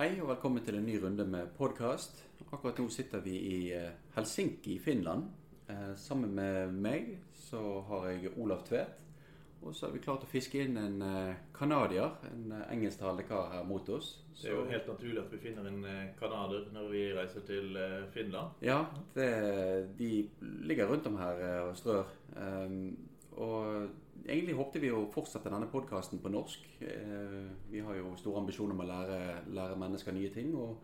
Hei og velkommen til en ny runde med podkast. Akkurat nå sitter vi i eh, Helsinki i Finland. Eh, sammen med meg så har jeg Olav Tvedt. Og så har vi klart å fiske inn en canadier, en engelsktalende kar her mot oss. Så... Det er jo helt naturlig at vi finner en canadier når vi reiser til Finland. Ja, det, de ligger rundt om her og strør. Og egentlig håpte vi å fortsette denne podkasten på norsk. Eh, vi har jo store ambisjoner om å lære, lære mennesker nye ting. Og,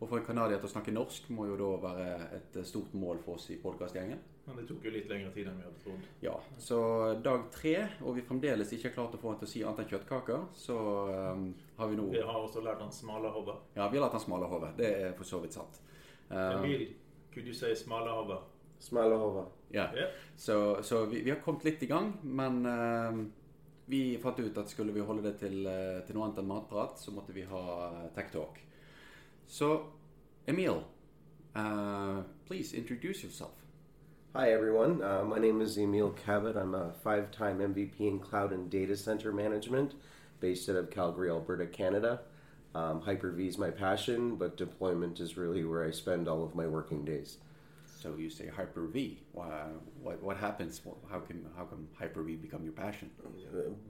og for en canadier til å snakke norsk må jo da være et stort mål for oss i podkastgjengen. Men det tok jo litt lengre tid enn vi hadde trodd. Ja, så dag tre, og vi fremdeles ikke har klart å få han til å si annet enn kjøttkaker, så um, har vi nå Vi har også lært han smale hodet. Ja, vi har lært han smale hodet. Det er for så vidt sant. Um, Emil, si smale hove smalahove? Smalahove. Ja. Yeah. Så, så vi, vi, har kommet litt i gang, men uh, vi fant ut at skulle vi holde det til, uh, til noe annet enn matprat, så måtte vi ha uh, Tech Talk. Så Emil, uh, please introduce yourself. Hi, everyone. Uh, my name is Emil Cabot. I'm a five time MVP in cloud and data center management based out of Calgary, Alberta, Canada. Um, Hyper V is my passion, but deployment is really where I spend all of my working days. So you say Hyper V. Why, what what happens? How can how can Hyper V become your passion?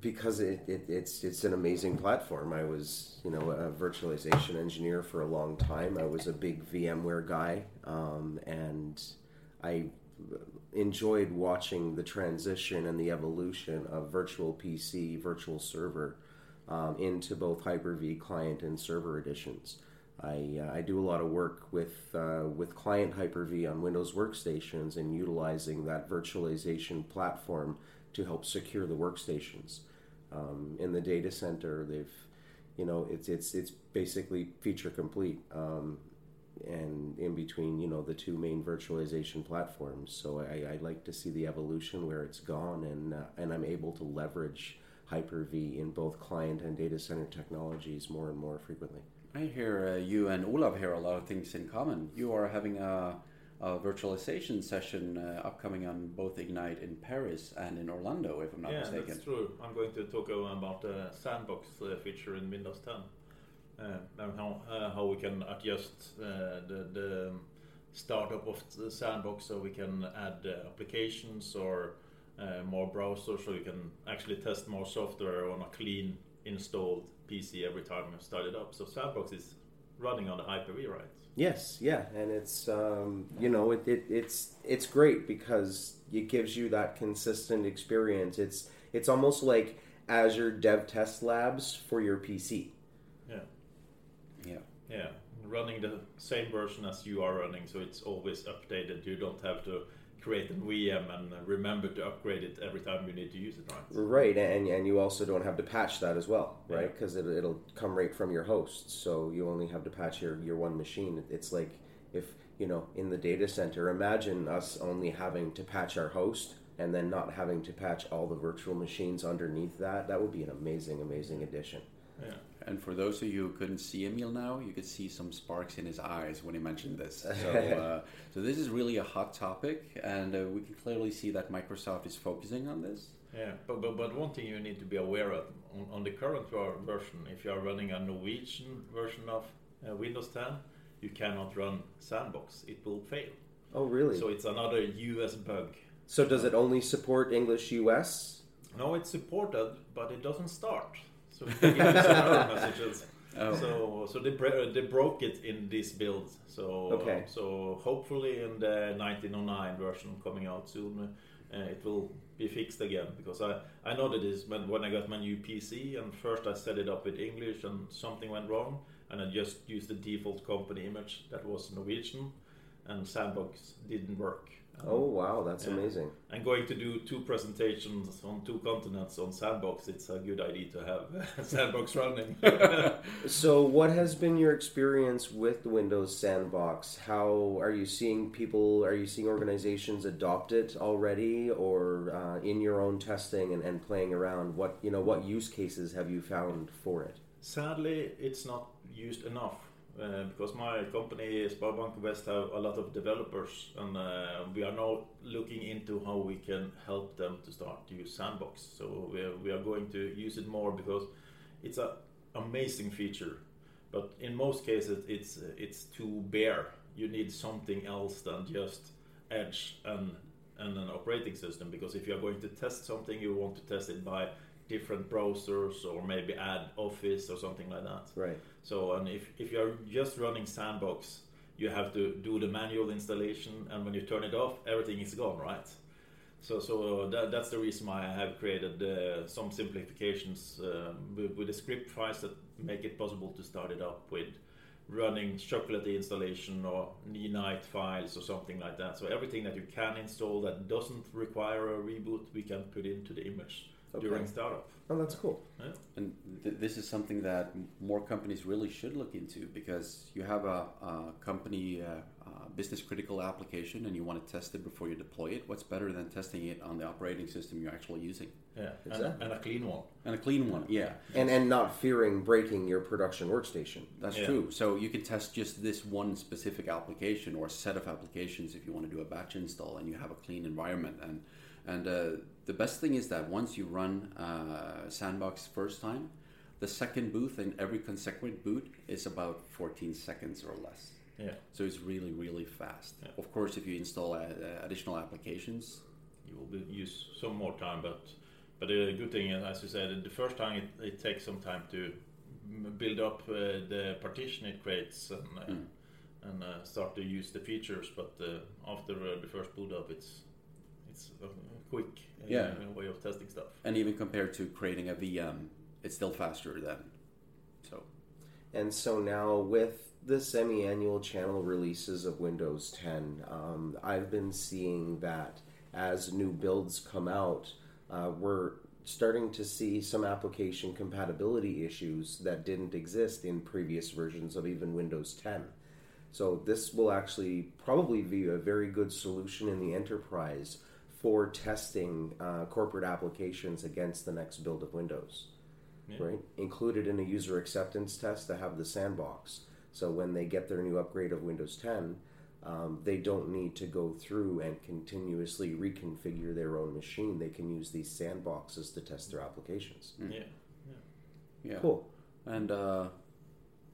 Because it, it, it's it's an amazing platform. I was you know a virtualization engineer for a long time. I was a big VMware guy, um, and I enjoyed watching the transition and the evolution of virtual PC, virtual server, um, into both Hyper V client and server editions. I, uh, I do a lot of work with uh, with client Hyper-V on Windows workstations and utilizing that virtualization platform to help secure the workstations. Um, in the data center, they've you know it's it's it's basically feature complete. Um, and in between, you know, the two main virtualization platforms. So I, I like to see the evolution where it's gone, and uh, and I'm able to leverage Hyper-V in both client and data center technologies more and more frequently. I hear uh, you and Olav here a lot of things in common. You are having a, a virtualization session uh, upcoming on both Ignite in Paris and in Orlando, if I'm not yeah, mistaken. Yeah, that's true. I'm going to talk about the sandbox uh, feature in Windows 10 uh, and how, uh, how we can adjust uh, the, the startup of the sandbox so we can add applications or more browsers so we can actually test more software on a clean installed PC every time you start it up. So Sandbox is running on the Hyper-V, right? Yes, yeah, and it's um, you know it, it, it's it's great because it gives you that consistent experience. It's it's almost like Azure Dev Test Labs for your PC. Yeah, yeah, yeah. Running the same version as you are running, so it's always updated. You don't have to create a VM and remember to upgrade it every time you need to use it, right? Right, and and you also don't have to patch that as well, right? Because yeah. it, it'll come right from your host, so you only have to patch your your one machine. It's like if you know in the data center, imagine us only having to patch our host and then not having to patch all the virtual machines underneath that. That would be an amazing, amazing addition. Yeah. And for those of you who couldn't see Emil now, you could see some sparks in his eyes when he mentioned this. So, uh, so this is really a hot topic, and uh, we can clearly see that Microsoft is focusing on this. Yeah, but, but, but one thing you need to be aware of on, on the current version, if you are running a Norwegian version of uh, Windows 10, you cannot run Sandbox. It will fail. Oh, really? So it's another US bug. So does it only support English US? No, it's supported, but it doesn't start. So we give error messages. Oh. So so they they broke it in this build. So okay. so hopefully in the 1909 version coming out soon, uh, it will be fixed again because I I know that is when when I got my new PC and first I set it up with English and something went wrong and I just used the default company image that was Norwegian and Sandbox didn't work. Oh wow, that's yeah. amazing! And going to do two presentations on two continents on Sandbox, it's a good idea to have Sandbox running. so, what has been your experience with the Windows Sandbox? How are you seeing people? Are you seeing organizations adopt it already, or uh, in your own testing and, and playing around? What you know, what use cases have you found for it? Sadly, it's not used enough uh, because my company Sparbank West have a lot of developers and uh, we are now looking into how we can help them to start to use Sandbox. So we are, we are going to use it more because it's an amazing feature. But in most cases, it's it's too bare. You need something else than just Edge and and an operating system because if you're going to test something, you want to test it by different browsers or maybe add Office or something like that. Right. So, and if, if you're just running Sandbox, you have to do the manual installation, and when you turn it off, everything is gone, right? So, so that, that's the reason why I have created uh, some simplifications uh, with, with the script files that make it possible to start it up with running Chocolatey installation or Ninite files or something like that. So everything that you can install that doesn't require a reboot, we can put into the image Okay. during startup. Oh, that's cool. Yeah. And th- this is something that more companies really should look into because you have a, a company uh, uh, business critical application and you want to test it before you deploy it. What's better than testing it on the operating system you're actually using? Yeah, and, Exactly. and a clean one. And a clean one, yeah, And and not fearing breaking your production workstation. that's Yeah. true. So you can test just this one specific application or set of applications if you want to do a batch install and you have a clean environment. And and uh, the best thing is that once you run uh, Sandbox first time, the second boot and every consequent boot is about 14 seconds or less. Yeah, So it's really, really fast. Yeah. Of course, if you install uh, additional applications, you will be, use some more time, but but the good thing, as you said, the first time it, it takes some time to build up uh, the partition it creates and uh, Mm. and uh, start to use the features. But uh, after uh, the first boot up, it's it's a quick uh, Yeah. way of testing stuff. and even compared to creating a VM, it's still faster than. So And so now with the semi-annual channel releases of Windows 10, um, I've been seeing that as new builds come out, uh, we're starting to see some application compatibility issues that didn't exist in previous versions of even Windows 10. So this will actually probably be a very good solution in the enterprise for testing uh, corporate applications against the next build of Windows Yeah. right? Included in a user acceptance test to have the sandbox. So when they get their new upgrade of Windows 10, um, they don't need to go through and continuously reconfigure their own machine. They can use these sandboxes to test their applications. Yeah, yeah, Cool. and uh,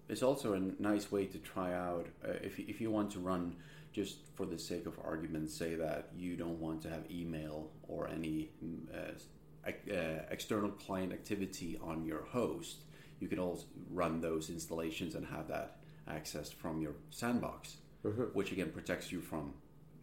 it's also a nice way to try out uh, if if you want to run just for the sake of argument, say that you don't want to have email or any uh, uh, external client activity on your host. You can also run those installations and have that accessed from your sandbox, which again protects you from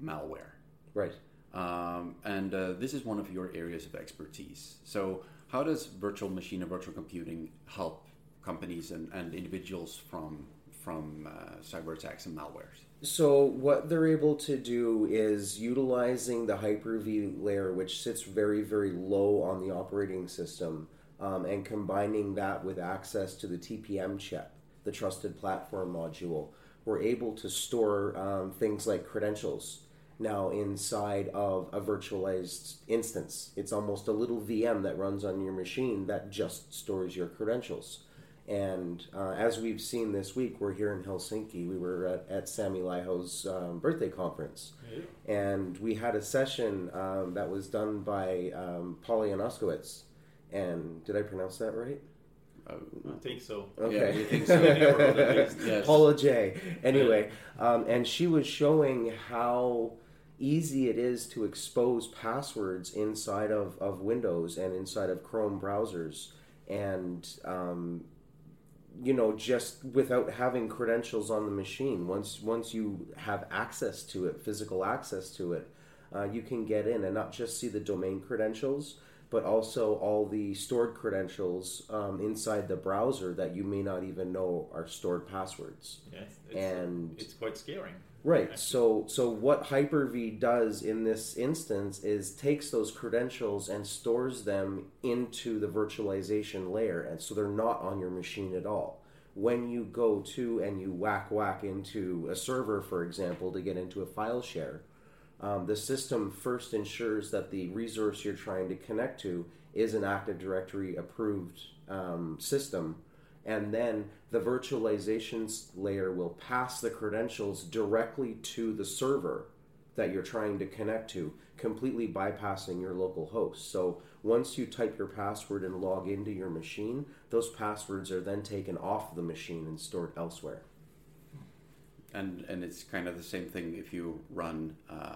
malware. Right. Um, and uh, this is one of your areas of expertise. So, how does virtual machine and virtual computing help companies and, and individuals from from uh, cyber attacks and malwares? So what they're able to do is utilizing the Hyper-V layer, which sits very, very low on the operating system, um, and combining that with access to the TPM chip, the Trusted Platform module, we're able to store um, things like credentials now inside of a virtualized instance. It's almost a little VM that runs on your machine that just stores your credentials. And uh, as we've seen this week, we're here in Helsinki. We were at, at Sami Laiho's um, birthday conference. yeah. And we had a session um, that was done by um, Polly Anoskowitz. And did I pronounce that right? Uh, I think so. Okay. Yeah, think so. Yes. Paula J. Anyway, um, and she was showing how easy it is to expose passwords inside of, of Windows and inside of Chrome browsers. And, um, you know, just without having credentials on the machine, once, once you have access to it, physical access to it, uh, you can get in and not just see the domain credentials, but also all the stored credentials um, inside the browser that you may not even know are stored passwords. Yeah, it's, And- it's quite scary. Right. So so what Hyper-V does in this instance is takes those credentials and stores them into the virtualization layer and so they're not on your machine at all. When you go to and you whack whack into a server, for example, to get into a file share, um, the system first ensures that the resource you're trying to connect to is an Active Directory approved um, system, and then the virtualization layer will pass the credentials directly to the server that you're trying to connect to, completely bypassing your local host. So once you type your password and log into your machine, those passwords are then taken off the machine and stored elsewhere. And and it's kind of the same thing if you run, uh,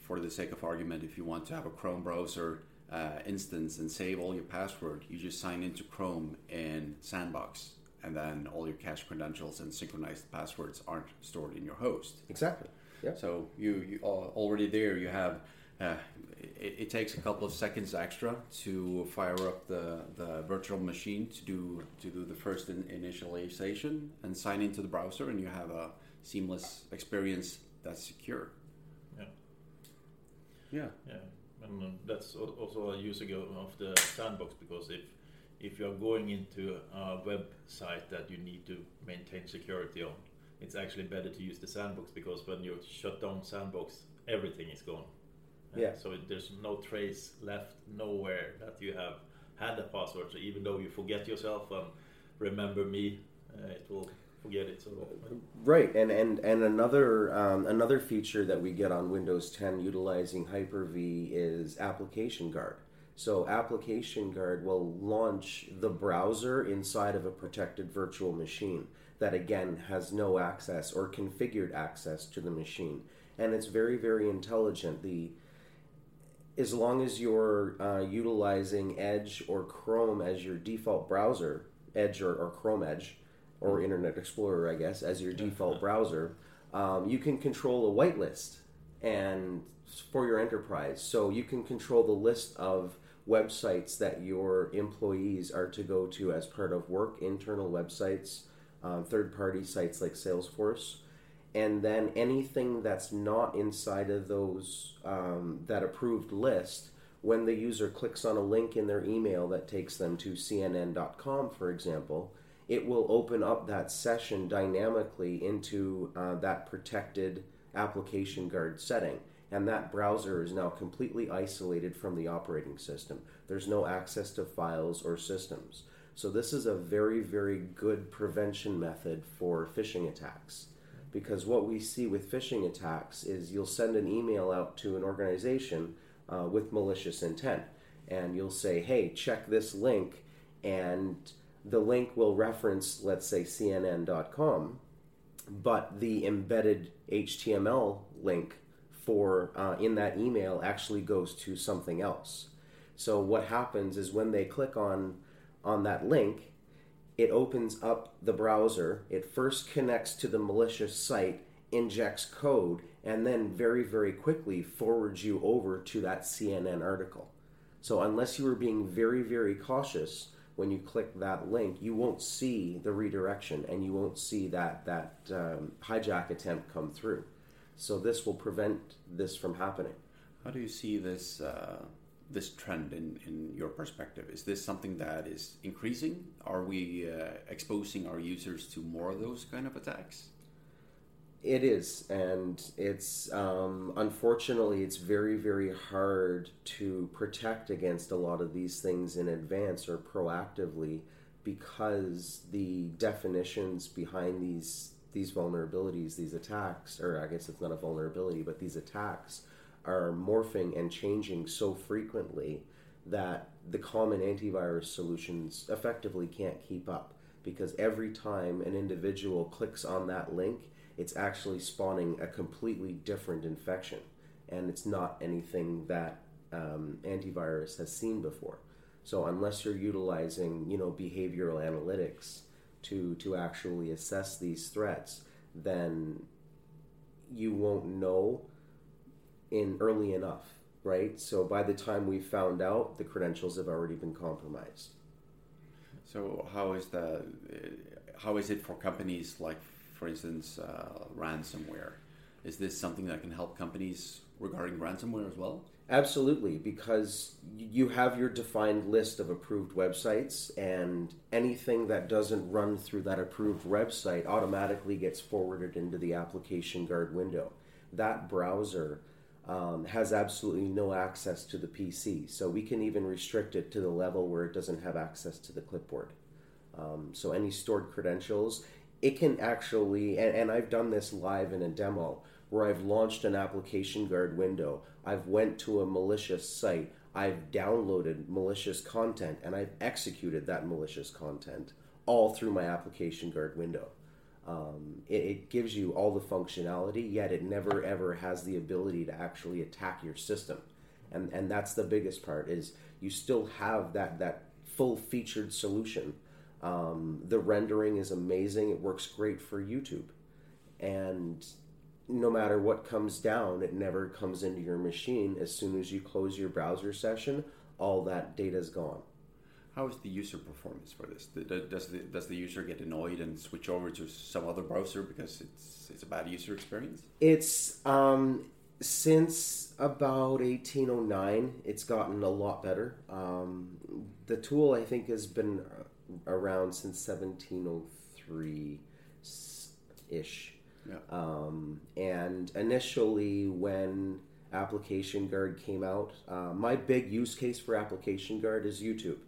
for the sake of argument, if you want to have a Chrome browser uh, instance and save all your password, you just sign into Chrome in Sandbox, and then all your cache credentials and synchronized passwords aren't stored in your host. Exactly. Yeah. So you, you are already there you have. Uh, it, it, takes a couple of seconds extra to fire up the, the virtual machine to do to do the first in, initialization and sign into the browser, and you have a seamless experience that's secure. Yeah. Yeah. Yeah and that's also a use of the sandbox because if if you are going into a website that you need to maintain security on, it's actually better to use the sandbox because when you shut down sandbox, everything is gone. Yeah. So there's no trace left nowhere that you have had a password. So even though you forget yourself and remember me, uh, it will forget right, and and and another um, another feature that we get on Windows 10 utilizing Hyper-V is Application Guard. So Application Guard will launch the browser inside of a protected virtual machine that again has no access or configured access to the machine, and it's very very intelligent. The as long as you're uh, utilizing Edge or Chrome as your default browser, Edge or, or Chrome Edge, or Internet Explorer, I guess, as your default browser, um, you can control a whitelist and for your enterprise. So you can control the list of websites that your employees are to go to as part of work, internal websites, um, third-party sites like Salesforce, and then anything that's not inside of those um, that approved list. When the user clicks on a link in their email that takes them to CNN.com, for example, it will open up that session dynamically into uh, that protected application guard setting. And that browser is now completely isolated from the operating system. There's no access to files or systems. So, this is a very, very good prevention method for phishing attacks. Because what we see with phishing attacks is you'll send an email out to an organization uh, with malicious intent. And you'll say, hey, check this link. And the link will reference, let's say, CNN.com, but the embedded HTML link for uh, in that email actually goes to something else. So what happens is when they click on on that link, it opens up the browser. It first connects to the malicious site, injects code, and then very very quickly forwards you over to that CNN article. So unless you were being very very cautious, when you click that link, you won't see the redirection and you won't see that that um, hijack attempt come through. So this will prevent this from happening. How do you see this uh, this trend in, in your perspective? Is this something that is increasing? Are we uh, exposing our users to more of those kind of attacks? It is, and it's um, unfortunately it's very very hard to protect against a lot of these things in advance or proactively because the definitions behind these these vulnerabilities, these attacks, or I guess it's not a vulnerability, but these attacks are morphing and changing so frequently that the common antivirus solutions effectively can't keep up because every time an individual clicks on that link it's actually spawning a completely different infection, and it's not anything that um, antivirus has seen before. So unless you're utilizing, you know, behavioral analytics to to actually assess these threats, then you won't know in early enough, right? So by the time we found out, the credentials have already been compromised. So how is the how is it for companies like for instance, uh, ransomware. Is this something that can help companies regarding ransomware as well? Absolutely, because you have your defined list of approved websites, and anything that doesn't run through that approved website automatically gets forwarded into the application guard window. That browser um, has absolutely no access to the PC, so we can even restrict it to the level where it doesn't have access to the clipboard. Um, so any stored credentials, it can actually, and, and I've done this live in a demo where I've launched an application guard window, I've went to a malicious site, I've downloaded malicious content, and I've executed that malicious content all through my application guard window. Um, it, it gives you all the functionality, yet it never ever has the ability to actually attack your system, and and that's the biggest part is you still have that that full featured solution. Um, the rendering is amazing. It works great for YouTube, and no matter what comes down, it never comes into your machine. As soon as you close your browser session, all that data is gone. How is the user performance for this? Does the, does the user get annoyed and switch over to some other browser because it's it's a bad user experience? It's um, since about 1809, it's gotten a lot better. Um, the tool I think has been around since 1703 ish. Yeah. Um, and initially, when Application Guard came out, uh, my big use case for Application Guard is YouTube,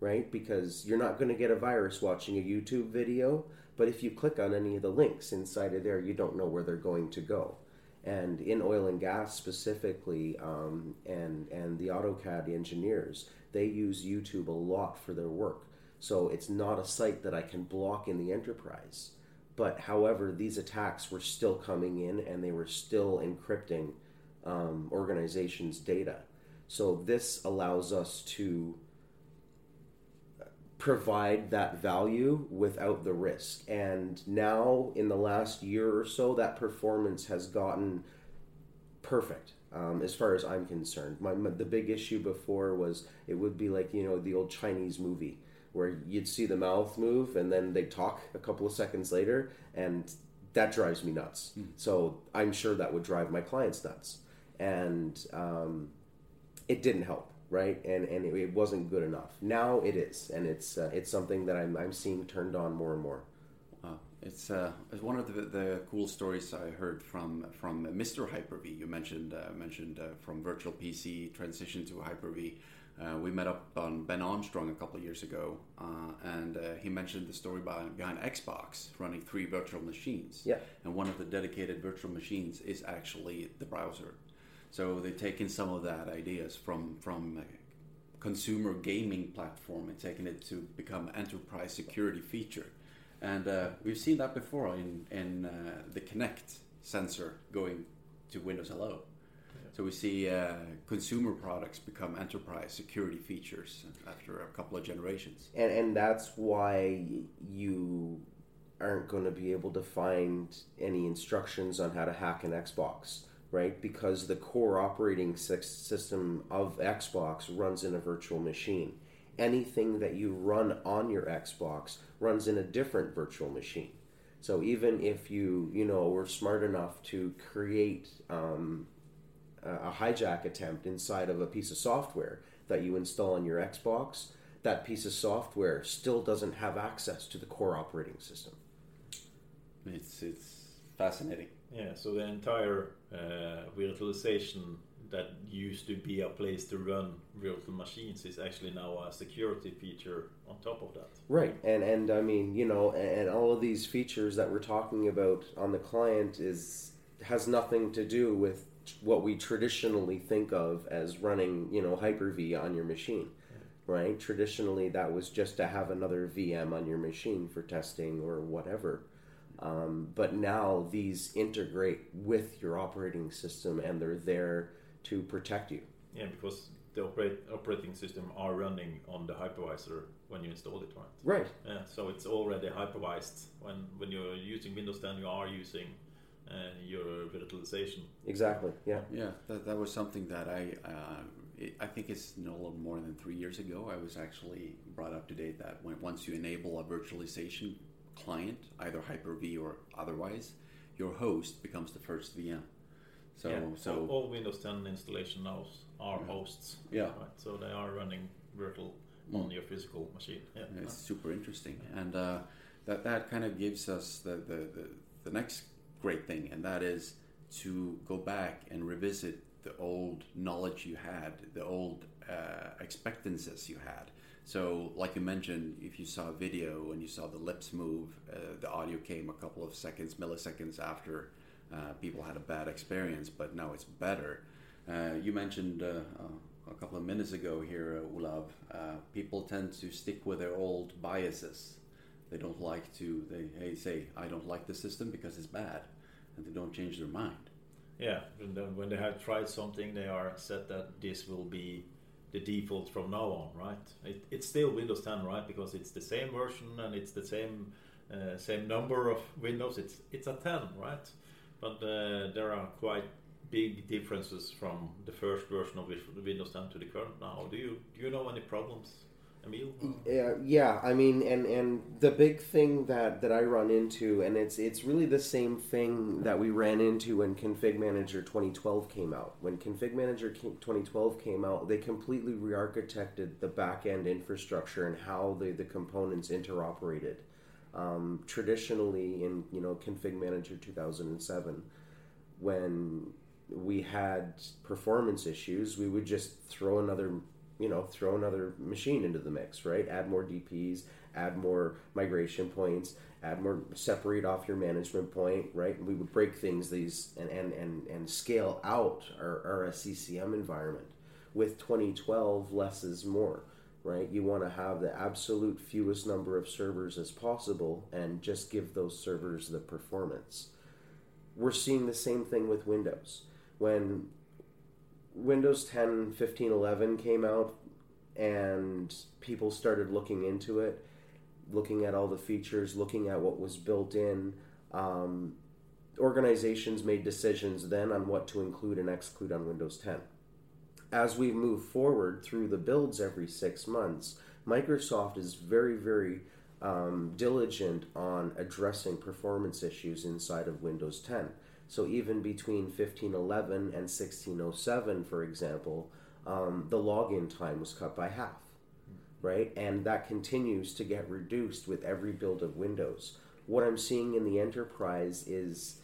right? Because you're not going to get a virus watching a YouTube video, but if you click on any of the links inside of there, you don't know where they're going to go. And in oil and gas specifically, um, and and the AutoCAD engineers, they use YouTube a lot for their work. So it's not a site that I can block in the enterprise. But however, these attacks were still coming in and they were still encrypting um, organizations' data. So this allows us to provide that value without the risk. And now, in the last year or so, that performance has gotten perfect. Um, as far as I'm concerned, my, my, the big issue before was it would be like you know the old Chinese movie where you'd see the mouth move and then they talk a couple of seconds later, and that drives me nuts. Mm. So I'm sure that would drive my clients nuts, and um, it didn't help right? And and it, it, wasn't good enough. Now it is, and it's uh, it's something that I'm I'm seeing turned on more and more. Wow. It's, uh, it's one of the, the cool stories I heard from from Mr. Hyper-V. You mentioned uh, mentioned uh, from Virtual PC transition to Hyper-V. Uh, we met up on Ben Armstrong a couple of years ago, uh, and uh, he mentioned the story behind, behind Xbox running three virtual machines. Yeah. And one of the dedicated virtual machines is actually the browser. So they've taken some of that ideas from from consumer gaming platform and taken it to become enterprise security feature. And uh, we've seen that before in in uh, the Kinect sensor going to Windows Hello. So we see uh, consumer products become enterprise security features after a couple of generations. And and that's why you aren't going to be able to find any instructions on how to hack an Xbox right? Because the core operating system of Xbox runs in a virtual machine. Anything that you run on your Xbox runs in a different virtual machine. So even if you, you know, were smart enough to create um, a hijack attempt inside of a piece of software that you install on your Xbox, that piece of software still doesn't have access to the core operating system. It's it's fascinating. Yeah, so the entire uh, virtualization that used to be a place to run virtual machines is actually now a security feature on top of that. Right, and and I mean, you know, and all of these features that we're talking about on the client is has nothing to do with what we traditionally think of as running, you know, Hyper-V on your machine. Right? Traditionally, that was just to have another VM on your machine for testing or whatever. Um, but now these integrate with your operating system and they're there to protect you. Yeah, because the operate, operating system are running on the hypervisor when you install it, right? Right. Yeah, so it's already hypervised. When when you're using Windows 10, you are using uh, your virtualization. Exactly. Yeah. Yeah, that, that was something that I uh, I think it's no more than three years ago. I was actually brought up to date that when once you enable a virtualization client, either Hyper-V or otherwise, your host becomes the first VM. So, yeah, so all, all, Windows 10 installation now are yeah. hosts. Yeah. Right? So they are running virtual mm. on your physical machine. Yeah. It's super interesting, and uh, that that kind of gives us the, the, the the next great thing, and that is to go back and revisit the old knowledge you had, the old uh, expectancies you had, so, like you mentioned, if you saw a video and you saw the lips move, uh, the audio came a couple of seconds, milliseconds after uh, people had a bad experience, but now it's better. Uh, you mentioned uh, a couple of minutes ago here, Olav, uh, people tend to stick with their old biases. They don't like to, they hey, say, I don't like the system because it's bad, and they don't change their mind. Yeah, when they have tried something, they are set that this will be the default from now on, right? It, it's still Windows 10, right? Because it's the same version and it's the same uh, same number of Windows. It's it's a 10, right? But uh, there are quite big differences from the first version of Windows 10 to the current now. Do you do you know any problems? Emil? Yeah, yeah. I mean, and and the big thing that that I run into, and it's it's really the same thing that we ran into when Config Manager 2012 came out. When Config Manager 2012 came out, they completely re-architected the back end infrastructure and how the the components interoperated. Um, traditionally, in you know Config Manager 2007, when we had performance issues, we would just throw another you know throw another machine into the mix right? Add more dps add more migration points add more separate off your management point right? We would break things these and and and, and scale out our, our ccm environment. With 2012 less is more right? You want to have the absolute fewest number of servers as possible and just give those servers the performance. We're seeing the same thing with windows. When Windows 10, 15, 11 came out, and people started looking into it, looking at all the features, looking at what was built in. Um, organizations made decisions then on what to include and exclude on Windows 10. As we move forward through the builds every six months, Microsoft is very, very um, diligent on addressing performance issues inside of Windows 10. So even between 1511 and 1607, for example, um, the login time was cut by half, right? And that continues to get reduced with every build of Windows. What I'm seeing in the enterprise is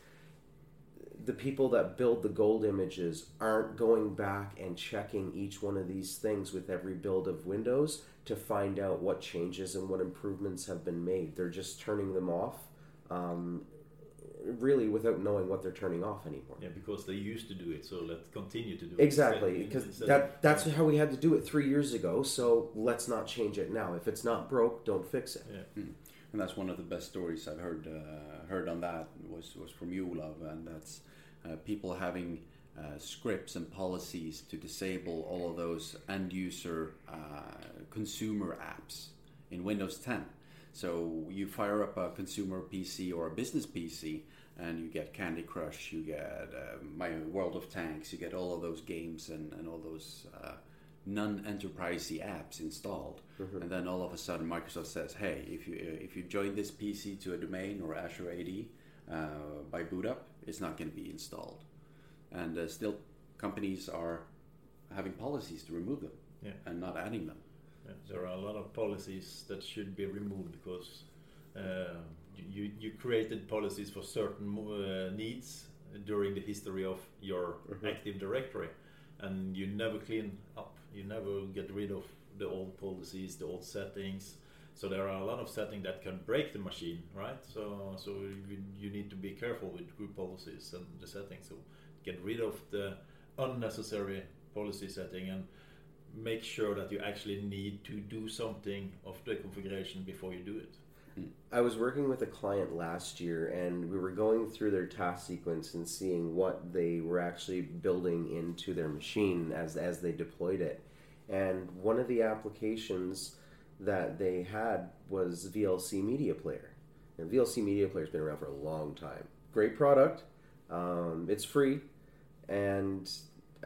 the people that build the gold images aren't going back and checking each one of these things with every build of Windows to find out what changes and what improvements have been made. They're just turning them off um, really without knowing what they're turning off anymore. Yeah, because they used to do it, so let's continue to do it. Exactly, because that that's yeah. how we had to do it three years ago. So let's not change it now. If it's not broke, don't fix it. Yeah. Hmm. And that's one of the best stories I've heard uh, heard on that was was from you, Olav, and that's uh, people having. Uh, scripts and policies to disable all of those end user uh, consumer apps in Windows 10. So you fire up a consumer PC or a business PC, and you get Candy Crush, you get uh, My World of Tanks, you get all of those games and, and all those uh, non-enterprisey apps installed, mm-hmm. and then all of a sudden Microsoft says, "Hey, if you if you join this PC to a domain or Azure AD uh, by boot up, it's not going to be installed," and uh, still companies are having policies to remove them yeah. and not adding them. There are a lot of policies that should be removed because uh, you, you created policies for certain uh, needs during the history of your mm-hmm. Active Directory, and you never clean up. You never get rid of the old policies, the old settings. So there are a lot of settings that can break the machine, right? So so you, you need to be careful with group policies and the settings. So get rid of the unnecessary policy setting and make sure that you actually need to do something of the configuration before you do it. I was working with a client last year and we were going through their task sequence and seeing what they were actually building into their machine as, as they deployed it. And one of the applications that they had was VLC Media Player. And VLC Media Player has been around for a long time. Great product. Um, it's free. And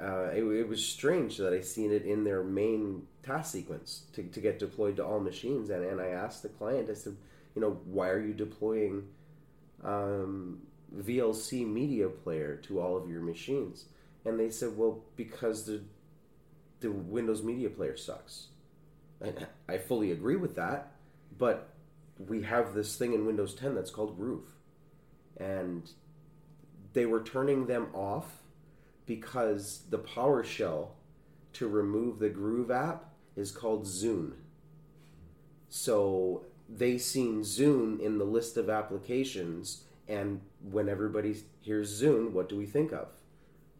uh, it, it, was strange that I seen it in their main task sequence to, to get deployed to all machines. And, and I asked the client, I said, you know, why are you deploying um, VLC media player to all of your machines? And they said, well, because the the Windows media player sucks. And I fully agree with that, but we have this thing in Windows 10 that's called Groove. And they were turning them off because the PowerShell to remove the Groove app is called Zune. So they seen Zune in the list of applications And when everybody hears Zune, what do we think of?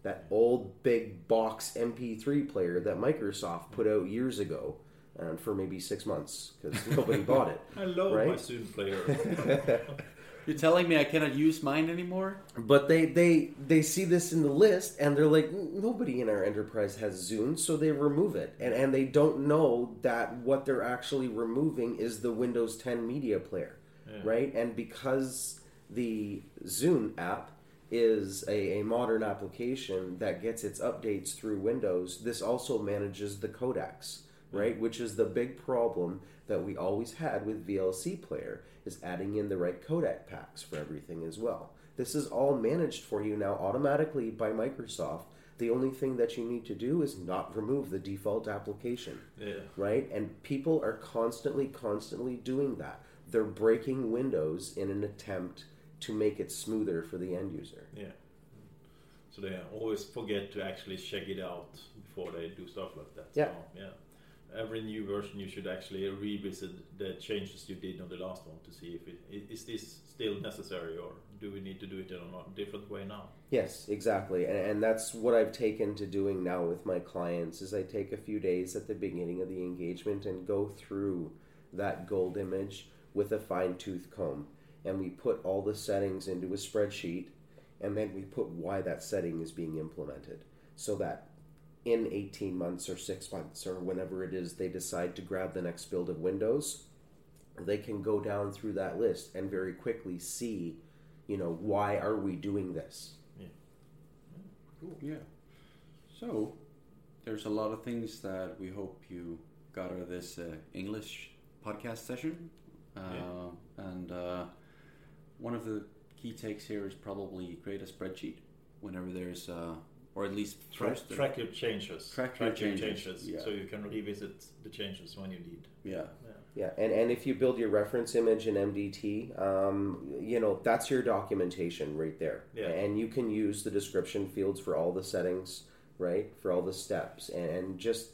That old big box MP3 player that Microsoft put out years ago, and for maybe six months because nobody bought it. I love my Right? Zune player. You're telling me I cannot use mine anymore? But they they they see this in the list and they're like, nobody in our enterprise has Zune, so they remove it, and and they don't know that what they're actually removing is the Windows 10 media player, Yeah. right? And because the Zune app is a, a modern application that gets its updates through Windows, this also manages the codecs, right? Mm-hmm. Which is the big problem that we always had with VLC player is adding in the right codec packs for everything as well. This is all managed for you now automatically by Microsoft. The only thing that you need to do is not remove the default application yeah. right? And people are constantly, constantly doing that. They're breaking Windows in an attempt to make it smoother for the end user. Yeah. So they always forget to actually check it out before they do stuff like that. Yeah. So, yeah. Every new version, you should actually revisit the changes you did on the last one to see if it is this still necessary or do we need to do it in a different way now. Yes, exactly, and, and that's what I've taken to doing now with my clients. Is I take a few days at the beginning of the engagement and go through that gold image with a fine tooth comb, and we put all the settings into a spreadsheet, and then we put why that setting is being implemented, so that in 18 months or six months or whenever it is they decide to grab the next build of Windows, they can go down through that list and very quickly see, you know, why are we doing this? Yeah. Cool. Yeah. So, there's a lot of things that we hope you got out of this uh, English podcast session. Uh, And uh, one of the key takes here is probably create a spreadsheet whenever there's, uh, or at least Track, track your changes. Track your changes, yeah. so you can revisit the changes when you need. Yeah. Yeah, and, and if you build your reference image in MDT, um, you know, that's your documentation right there. Yeah. And you can use the description fields for all the settings, right? For all the steps, and just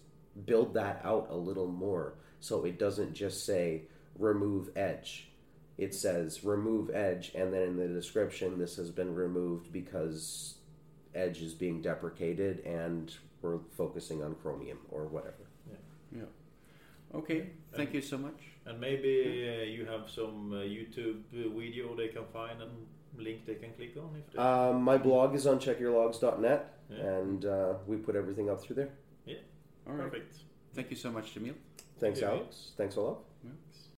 build that out a little more so it doesn't just say remove edge. It says remove edge, and then in the description, this has been removed because edge is being deprecated and we're focusing on Chromium or whatever. Yeah. Okay. Thank you so much. And maybe uh, you have some uh, YouTube uh, video they can find and link they can click on if they. Um, my blog is on checkyourlogs.net, Yeah. and uh, we put everything up through there. Yeah. All right. Perfect. Thank you so much, Jamil. Thanks, Yeah. Alex. Thanks a lot.